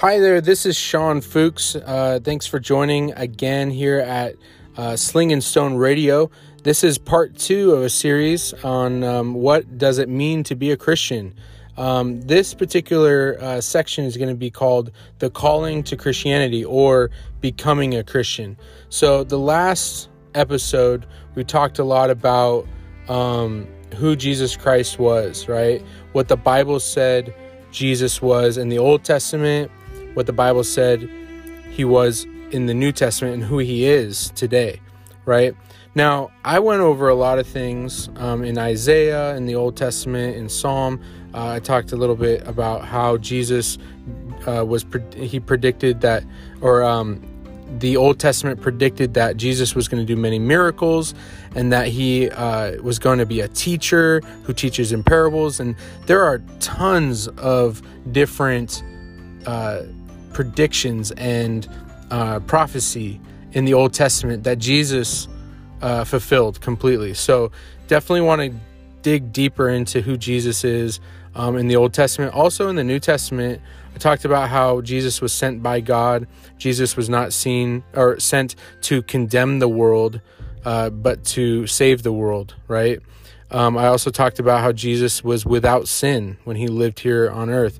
Hi there, this is Sean Fuchs. Uh, thanks for joining again here at uh, Sling and Stone Radio. This is part two of a series on um, what does it mean to be a Christian. Um, this particular uh, section is going to be called The Calling to Christianity or Becoming a Christian. So, the last episode, we talked a lot about um, who Jesus Christ was, right? What the Bible said Jesus was in the Old Testament what the Bible said he was in the New Testament and who he is today, right? Now, I went over a lot of things um, in Isaiah, in the Old Testament, in Psalm. Uh, I talked a little bit about how Jesus uh, was, he predicted that, or um, the Old Testament predicted that Jesus was going to do many miracles and that he uh, was going to be a teacher who teaches in parables. And there are tons of different uh, predictions and uh, prophecy in the Old Testament that Jesus uh, fulfilled completely. So definitely want to dig deeper into who Jesus is um, in the Old Testament. Also in the New Testament, I talked about how Jesus was sent by God. Jesus was not seen or sent to condemn the world, uh, but to save the world, right? Um, I also talked about how Jesus was without sin when he lived here on earth.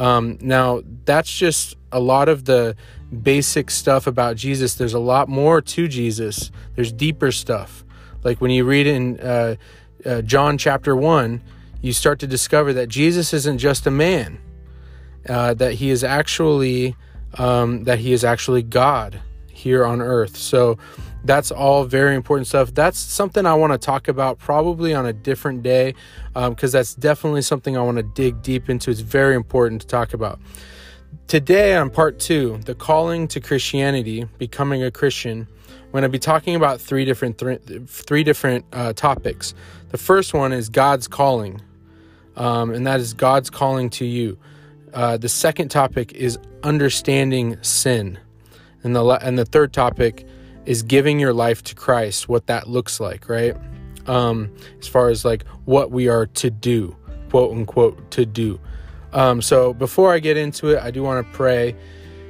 Um, now, that's just a lot of the basic stuff about Jesus. There's a lot more to Jesus, there's deeper stuff. Like when you read in uh, uh, John chapter 1, you start to discover that Jesus isn't just a man, uh, that he is actually um, that he is actually God here on earth. So that's all very important stuff. That's something I want to talk about probably on a different day because um, that's definitely something I want to dig deep into. It's very important to talk about. Today, on part two, the calling to Christianity, becoming a Christian, I'm going to be talking about three different th- three different uh, topics. The first one is God's calling, um, and that is God's calling to you. Uh, the second topic is understanding sin, and the and the third topic is giving your life to Christ, what that looks like, right? Um, as far as like what we are to do, quote unquote, to do. Um, so before I get into it, I do want to pray.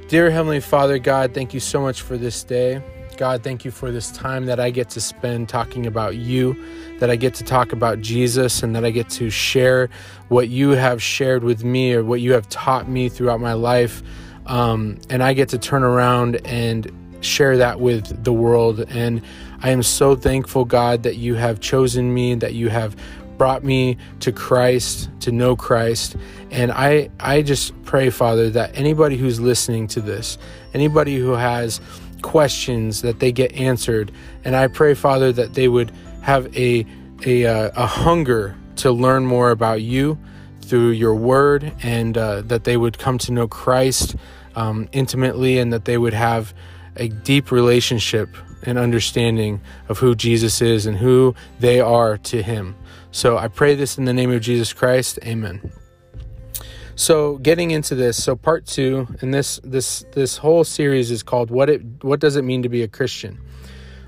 Dear Heavenly Father, God, thank you so much for this day. God, thank you for this time that I get to spend talking about you, that I get to talk about Jesus, and that I get to share what you have shared with me or what you have taught me throughout my life. Um, and I get to turn around and share that with the world. And I am so thankful, God, that you have chosen me, that you have brought me to Christ, to know Christ. And I, I just pray, Father, that anybody who's listening to this, anybody who has questions, that they get answered. And I pray, Father, that they would have a, a, uh, a hunger to learn more about you through your word and uh, that they would come to know Christ um, intimately and that they would have a deep relationship and understanding of who Jesus is and who they are to Him. So I pray this in the name of Jesus Christ. Amen. So getting into this, so part two, and this this this whole series is called "What it What Does It Mean to Be a Christian."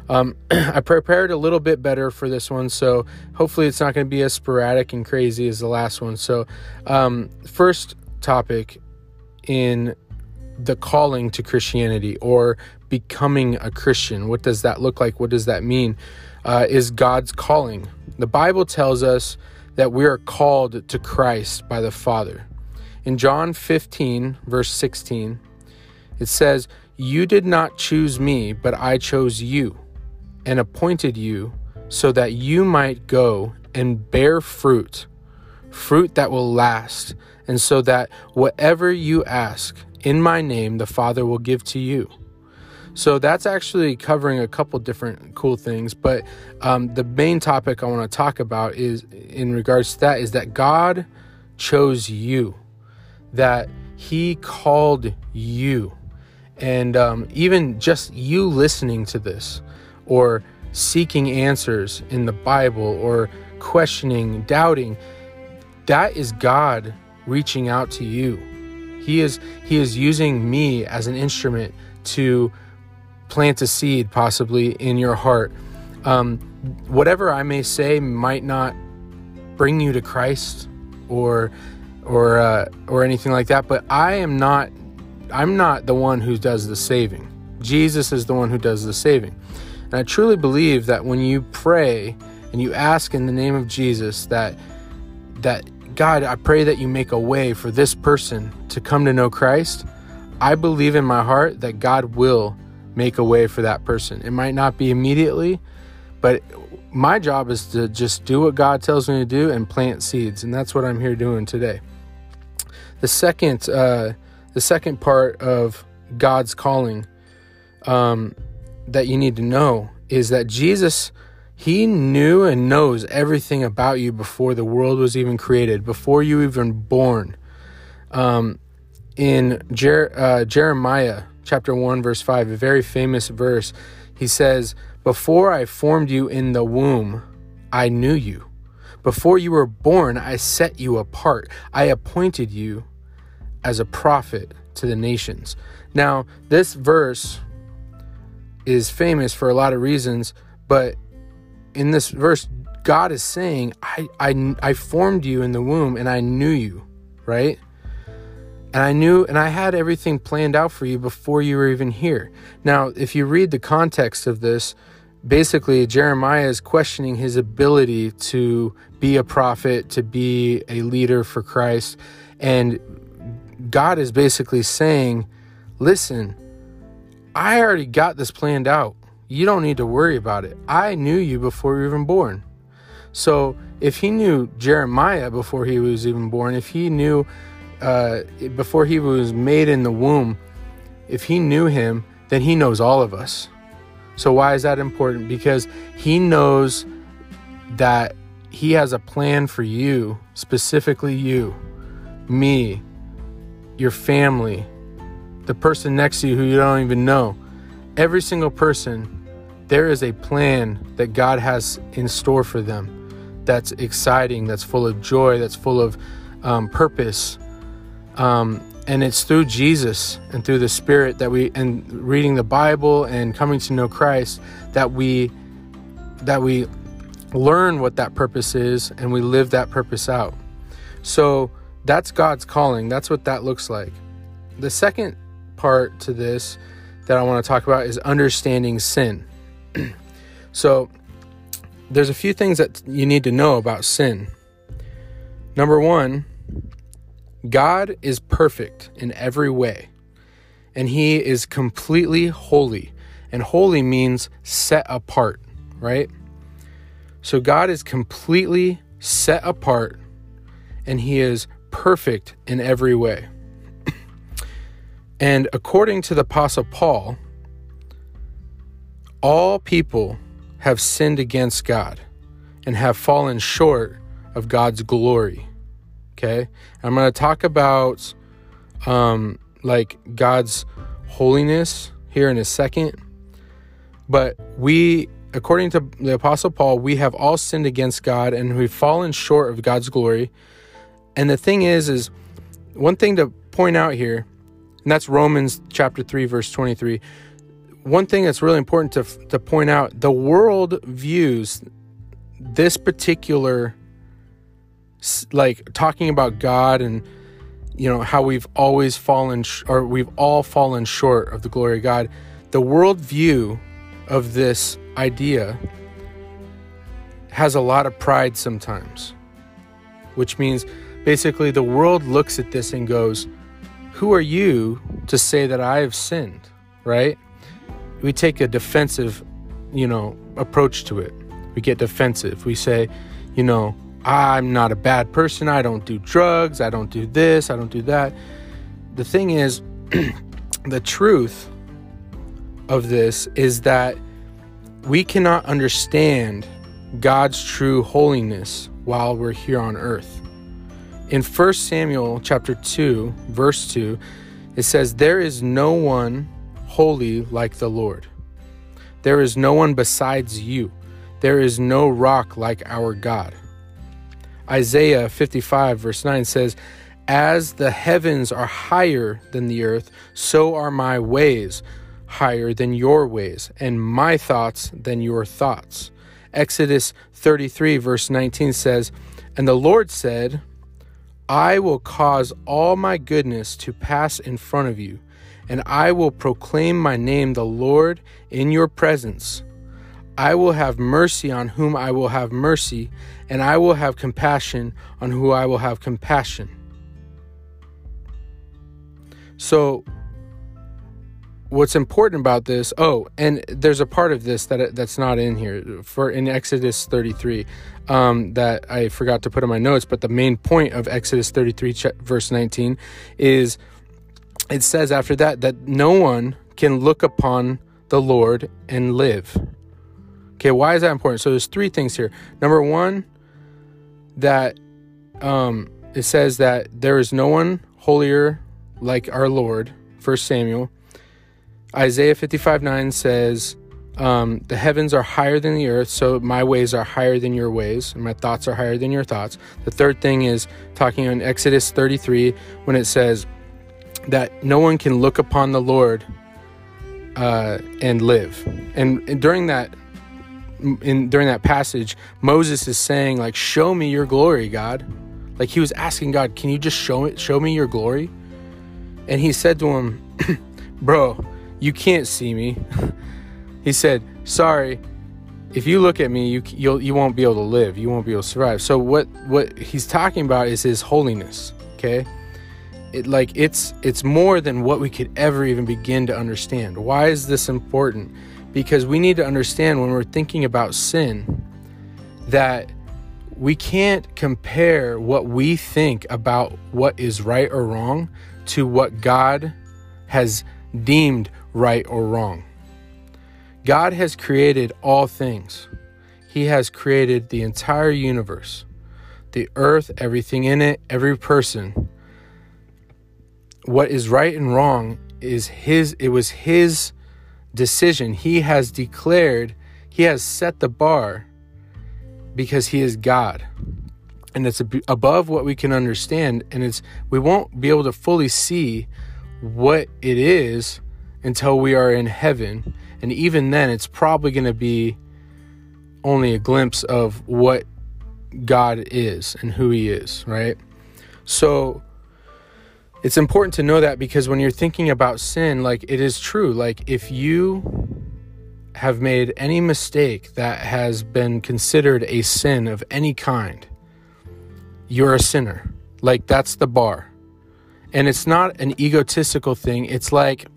Um, I prepared a little bit better for this one, so hopefully it's not going to be as sporadic and crazy as the last one. So, um, first topic in the calling to Christianity or becoming a Christian. What does that look like? What does that mean? Uh, is God's calling. The Bible tells us that we are called to Christ by the Father. In John 15, verse 16, it says, You did not choose me, but I chose you and appointed you so that you might go and bear fruit, fruit that will last, and so that whatever you ask in my name the Father will give to you. So that's actually covering a couple different cool things. But um, the main topic I want to talk about is in regards to that is that God chose you, that He called you. And um, even just you listening to this or seeking answers in the Bible or questioning, doubting, that is God reaching out to you he is he is using me as an instrument to plant a seed possibly in your heart. Um, whatever I may say might not bring you to Christ or or uh, or anything like that, but I am not I'm not the one who does the saving. Jesus is the one who does the saving. And I truly believe that when you pray and you ask in the name of Jesus that that God, I pray that you make a way for this person to come to know Christ. I believe in my heart that God will make a way for that person. It might not be immediately, but my job is to just do what God tells me to do and plant seeds, and that's what I'm here doing today. The second, uh, the second part of God's calling um, that you need to know is that Jesus he knew and knows everything about you before the world was even created, before you even born. Um, in Jer- uh, Jeremiah chapter 1, verse 5, a very famous verse, he says, Before I formed you in the womb, I knew you. Before you were born, I set you apart. I appointed you as a prophet to the nations. Now, this verse is famous for a lot of reasons, but in this verse, God is saying, I, I, I formed you in the womb and I knew you, right? And I knew, and I had everything planned out for you before you were even here. Now, if you read the context of this, basically Jeremiah is questioning his ability to be a prophet, to be a leader for Christ. And God is basically saying, listen, I already got this planned out. You don't need to worry about it. I knew you before you were even born. So if he knew Jeremiah before he was even born, if he knew uh, before he was made in the womb, if he knew him, then he knows all of us. So why is that important? Because he knows that he has a plan for you, specifically you, me, your family, the person next to you who you don't even know. Every single person there is a plan that God has in store for them that's exciting, that's full of joy, that's full of um, purpose. Um, and it's through Jesus and through the Spirit that we, and reading the Bible and coming to know Christ, that we, that we learn what that purpose is and we live that purpose out. So that's God's calling. That's what that looks like. The second part to this that I want to talk about is understanding sin. so, there's a few things that you need to know about sin. Number one, God is perfect in every way, and He is completely holy. And holy means set apart, right? So, God is completely set apart, and He is perfect in every way. and according to the Apostle Paul, all people have sinned against God and have fallen short of God's glory. Okay? I'm going to talk about um like God's holiness here in a second. But we according to the apostle Paul, we have all sinned against God and we've fallen short of God's glory. And the thing is is one thing to point out here, and that's Romans chapter 3 verse 23 one thing that's really important to, to point out the world views this particular like talking about god and you know how we've always fallen sh- or we've all fallen short of the glory of god the world view of this idea has a lot of pride sometimes which means basically the world looks at this and goes who are you to say that i have sinned? Right we take a defensive, you know, approach to it. We get defensive. We say, you know, I'm not a bad person. I don't do drugs. I don't do this. I don't do that. The thing is, the truth of this is that we cannot understand God's true holiness while we're here on earth. In 1 Samuel chapter 2, verse 2, it says, There is no one holy like the Lord. There is no one besides you. There is no rock like our God. Isaiah 55, verse 9 says, As the heavens are higher than the earth, so are my ways higher than your ways, and my thoughts than your thoughts. Exodus 33, verse 19 says, And the Lord said, I will cause all my goodness to pass in front of you and I will proclaim my name, the Lord, in your presence. I will have mercy on whom I will have mercy, and I will have compassion on who I will have compassion. So, what's important about this? Oh, and there's a part of this that that's not in here for in Exodus 33 um, that I forgot to put in my notes. But the main point of Exodus 33 verse 19 is it says after that that no one can look upon the Lord and live. Okay, why is that important? So there's three things here. Number one, that um, it says that there is no one holier like our Lord. First Samuel. Isaiah 55 9 says, um, The heavens are higher than the earth, so my ways are higher than your ways, and my thoughts are higher than your thoughts. The third thing is talking on Exodus 33 when it says that no one can look upon the Lord uh, and live. And, and during that in during that passage, Moses is saying like, "Show me your glory, God." Like he was asking God, "Can you just show it? Show me your glory?" And he said to him, "Bro, you can't see me." he said, "Sorry, if you look at me, you you'll you won't be able to live. You won't be able to survive." So what what he's talking about is his holiness. Okay. It, like it's it's more than what we could ever even begin to understand. Why is this important? because we need to understand when we're thinking about sin that we can't compare what we think about what is right or wrong to what God has deemed right or wrong. God has created all things. He has created the entire universe, the earth, everything in it, every person. What is right and wrong is his it was his decision. He has declared, He has set the bar because He is God. And it's above what we can understand. And it's we won't be able to fully see what it is until we are in heaven. And even then, it's probably going to be only a glimpse of what God is and who He is, right? So, it's important to know that because when you're thinking about sin, like it is true. Like if you have made any mistake that has been considered a sin of any kind, you're a sinner. Like that's the bar. And it's not an egotistical thing. It's like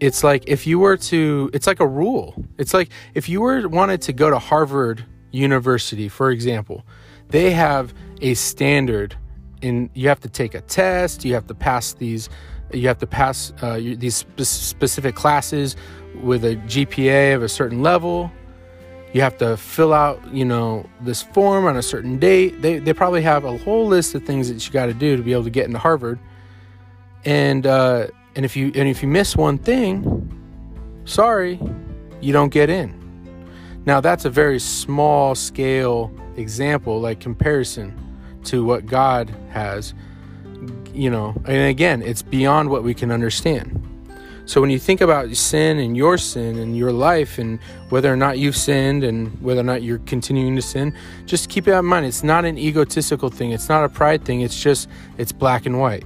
it's like if you were to it's like a rule. It's like if you were wanted to go to Harvard University, for example, they have a standard in you have to take a test you have to pass these you have to pass uh, these spe- specific classes with a gpa of a certain level. You have to fill out you know this form on a certain date. They, they probably have a whole list of things that you got to do to be able to get into harvard. And uh, and if you and if you miss one thing sorry you don't get in. Now that's a very small scale example like comparison to what God has, you know, and again, it's beyond what we can understand. So when you think about sin and your sin and your life and whether or not you've sinned and whether or not you're continuing to sin, just keep that in mind. It's not an egotistical thing. It's not a pride thing. It's just it's black and white.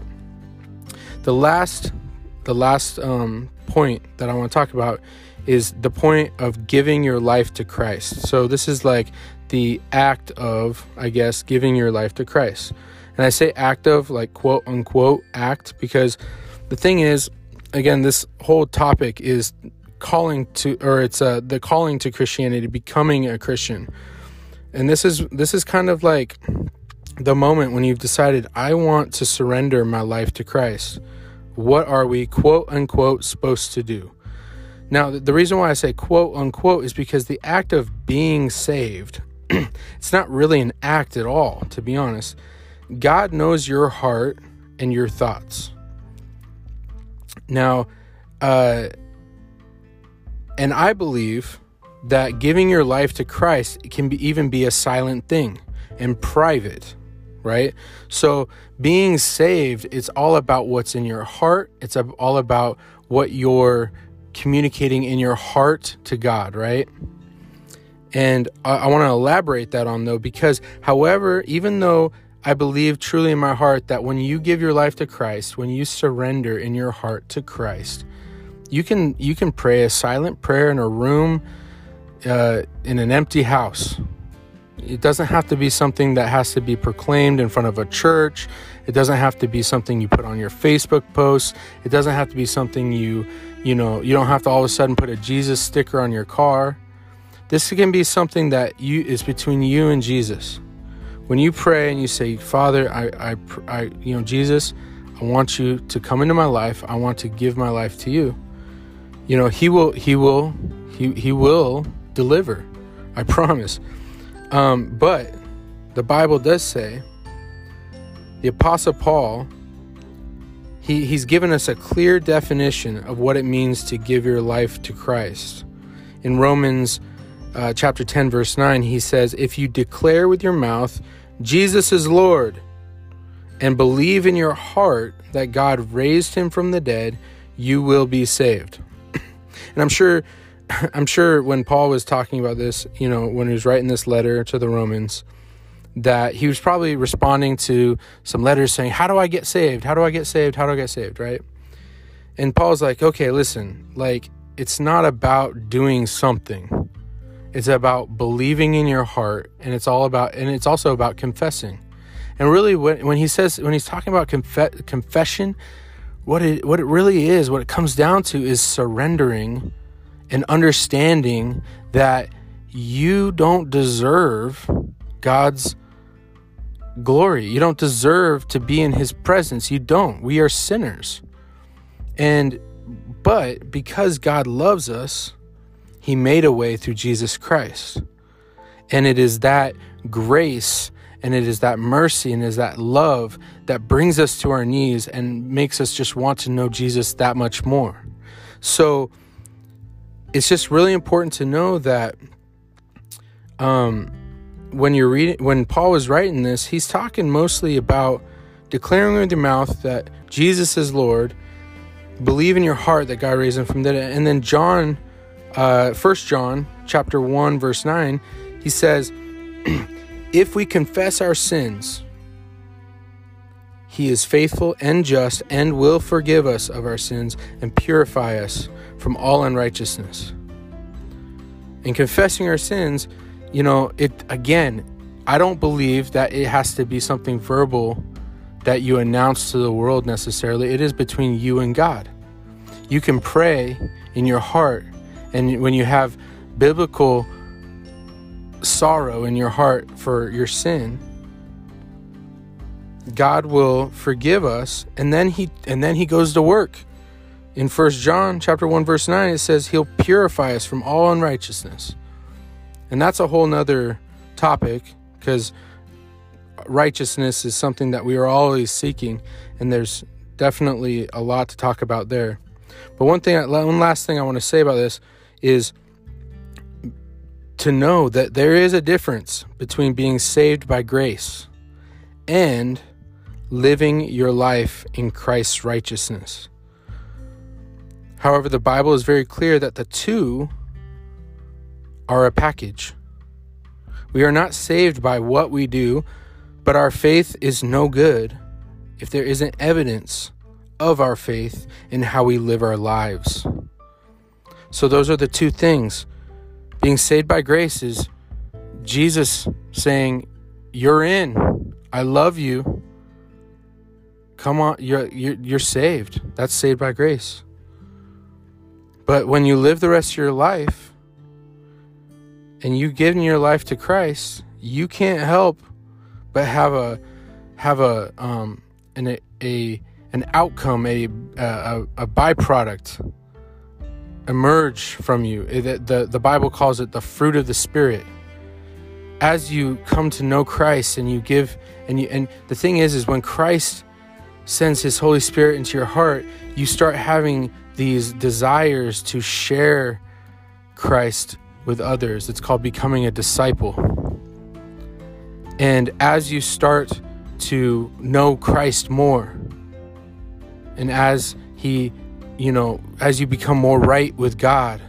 The last, the last um, point that I want to talk about is the point of giving your life to Christ. So this is like the act of, I guess, giving your life to Christ. And I say act of, like quote unquote act, because the thing is, again, this whole topic is calling to, or it's uh, the calling to Christianity, becoming a Christian. And this is this is kind of like the moment when you've decided I want to surrender my life to Christ. What are we quote unquote supposed to do? Now, the reason why I say quote unquote is because the act of being saved it's not really an act at all, to be honest. God knows your heart and your thoughts. Now, uh, and I believe that giving your life to Christ can be, even be a silent thing and private, right? So, being saved, it's all about what's in your heart. It's all about what you're communicating in your heart to God, right? And I, I want to elaborate that on though, because however, even though I believe truly in my heart that when you give your life to Christ, when you surrender in your heart to Christ, you can you can pray a silent prayer in a room uh, in an empty house. It doesn't have to be something that has to be proclaimed in front of a church. It doesn't have to be something you put on your Facebook posts. It doesn't have to be something you, you know, you don't have to all of a sudden put a Jesus sticker on your car. This can be something that you is between you and Jesus when you pray and you say, Father, I, I, I, you know, Jesus, I want you to come into my life. I want to give my life to you. You know, He will, He will, He, he will deliver. I promise. Um, but the Bible does say, the Apostle Paul, he, he's given us a clear definition of what it means to give your life to Christ. In Romans uh, chapter 10, verse 9, he says, If you declare with your mouth Jesus is Lord, and believe in your heart that God raised him from the dead, you will be saved. and I'm sure I'm sure when Paul was talking about this, you know, when he was writing this letter to the Romans, that he was probably responding to some letters saying, How do I get saved? How do I get saved? How do I get saved? Right? And Paul's like, Okay, listen, like, it's not about doing something. It's about believing in your heart, and it's all about, and it's also about confessing. And really, when, when he says, when he's talking about conf- confession, what it what it really is, what it comes down to, is surrendering and understanding that you don't deserve God's glory. You don't deserve to be in His presence. You don't. We are sinners, and but because God loves us he made a way through Jesus Christ. And it is that grace and it is that mercy and it is that love that brings us to our knees and makes us just want to know Jesus that much more. So it's just really important to know that um, when you're reading, when Paul was writing this, he's talking mostly about declaring with your mouth that Jesus is Lord, believe in your heart that God raised him from the dead, and then John uh, 1 John chapter 1 verse 9, he says, "If we confess our sins, he is faithful and just and will forgive us of our sins and purify us from all unrighteousness." In confessing our sins, you know, it again, I don't believe that it has to be something verbal that you announce to the world necessarily. It is between you and God. You can pray in your heart and when you have biblical sorrow in your heart for your sin, God will forgive us and then he and then he goes to work. In First John chapter 1 verse 9 it says he'll purify us from all unrighteousness. And that's a whole nother topic because righteousness is something that we are always seeking and there's definitely a lot to talk about there. But one thing one last thing I want to say about this is to know that there is a difference between being saved by grace and living your life in Christ's righteousness. However, the Bible is very clear that the two are a package. We are not saved by what we do, but our faith is no good if there isn't evidence of our faith in how we live our lives. So, those are the two things. Being saved by grace is Jesus saying, You're in. I love you. Come on, you're, you're, you're saved. That's saved by grace. But when you live the rest of your life and you've given your life to Christ, you can't help but have a have a um an a an outcome a a, a byproduct emerge from you. The, the, Bible calls it the fruit of the Spirit. As you come to know Christ and you give, and you, and the thing is, is when Christ sends His Holy Spirit into your heart, you start having these desires to share Christ with others. It's called becoming a disciple. And as you start to know Christ more, and as He you know, as you become more right with God,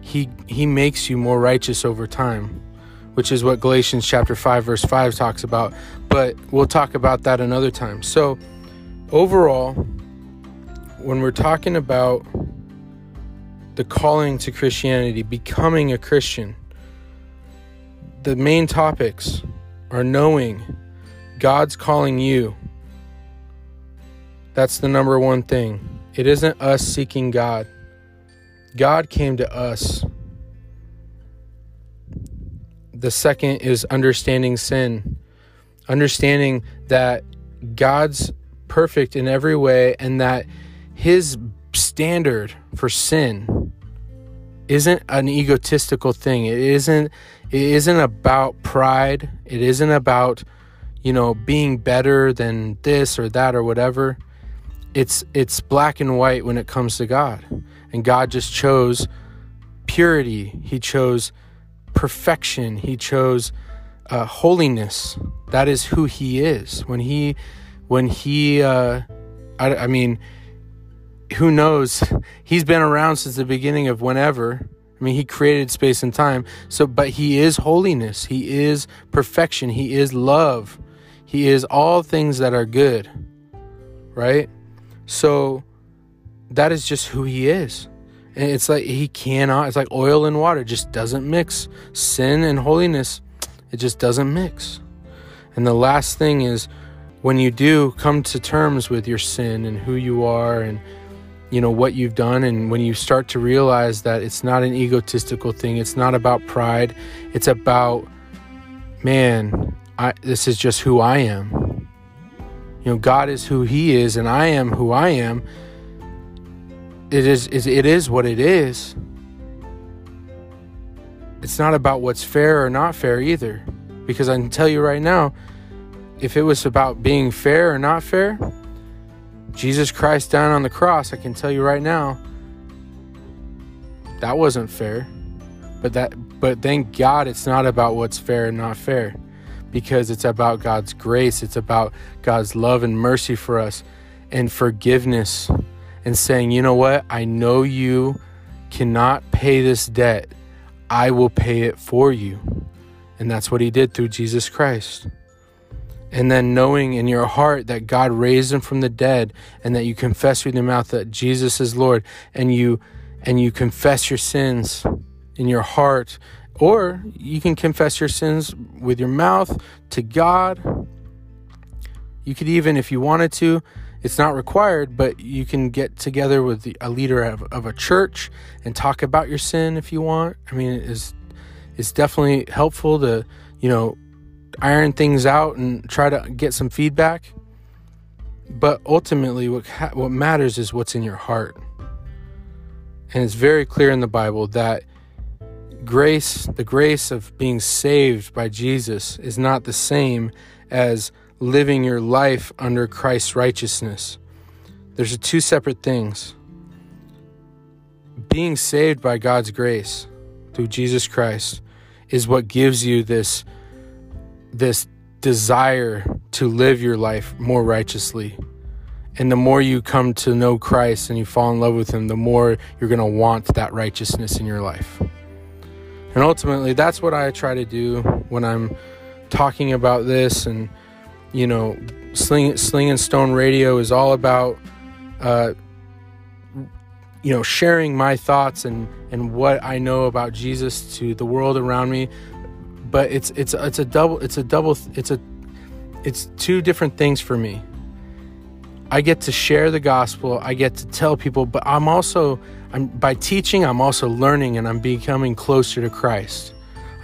he he makes you more righteous over time. which is what Galatians chapter 5 verse 5 talks about, but we'll talk about that another time. So, overall, when we're talking about the calling to Christianity, becoming a Christian, the main topics are knowing God's calling you. That's the number one thing. It isn't us seeking God. God came to us. The second is understanding sin, understanding that God's perfect in every way and that his standard for sin isn't an egotistical thing. It isn't it isn't about pride. It isn't about you know being better than this or that or whatever it's it's black and white when it comes to God. And God just chose purity. He chose perfection. He chose uh, holiness. That is who He is. When He, when He, uh, I, I mean, who knows? He's been around since the beginning of whenever. I mean, He created space and time. So, but He is holiness. He is perfection. He is love. He is all things that are good. Right? So that is just who he is. And it's like he cannot, it's like oil and water, just doesn't mix. Sin and holiness, it just doesn't mix. And the last thing is when you do come to terms with your sin and who you are and you know what you've done and when you start to realize that it's not an egotistical thing, it's not about pride, it's about man, I this is just who I am you know god is who he is and i am who i am. It is it is what it is. It's not about what's fair or not fair either. Because i can tell you right now if it was about being fair or not fair jesus christ down on the cross i can tell you right now that wasn't fair. But that but thank god it's not about what's fair and not fair because it's about God's grace, it's about God's love and mercy for us and forgiveness and saying, you know what, I know you cannot pay this debt, I will pay it for you. And that's what he did through Jesus Christ. And then knowing in your heart that God raised him from the dead and that you confess with your mouth that Jesus is Lord and you and you confess your sins in your heart or you can confess your sins with your mouth to God. You could even, if you wanted to, it's not required, but you can get together with the, a leader of, of, a church and talk about your sin if you want. I mean, it's, it's definitely helpful to, you know, iron things out and try to get some feedback. But ultimately, what, what matters is what's in your heart. And it's very clear in the Bible that grace, the grace of being saved by Jesus, is not the same as living your life under Christ's righteousness. There's two separate things. Being saved by God's grace through Jesus Christ is what gives you this this desire to live your life more righteously. And the more you come to know Christ and you fall in love with him, the more you're going to want that righteousness in your life. And ultimately, that's what I try to do when I'm talking about this. And, you know, Sling, Sling and Stone Radio is all about, uh, you know, sharing my thoughts and, and what I know about Jesus to the world around me. But it's it's it's a double it's a double it's a it's two different things for me. I get to share the gospel, I get to tell people, but I'm also I'm by teaching, I'm also learning and I'm becoming closer to Christ.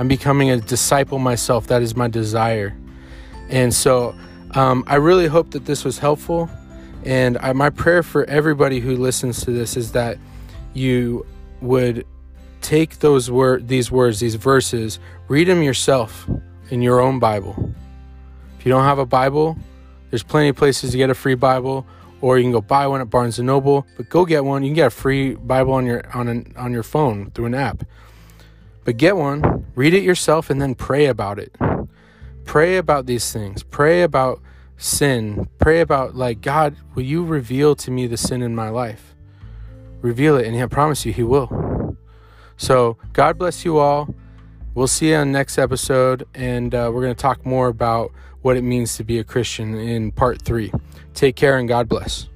I'm becoming a disciple myself. That is my desire. And so um, I really hope that this was helpful. And I, my prayer for everybody who listens to this is that you would take those word, these words, these verses, read them yourself in your own Bible. If you don't have a Bible, there's plenty of places to get a free Bible or you can go buy one at Barnes and Noble. But go get one. You can get a free Bible on your on an, on your phone through an app. But get one, read it yourself, and then pray about it. Pray about these things. Pray about sin. Pray about like God, will you reveal to me the sin in my life? Reveal it, and I promise you, He will. So God bless you all. we'll see you on next episode, and uh, we're going to talk more about what it means to be a Christian in part three. Take care and God bless.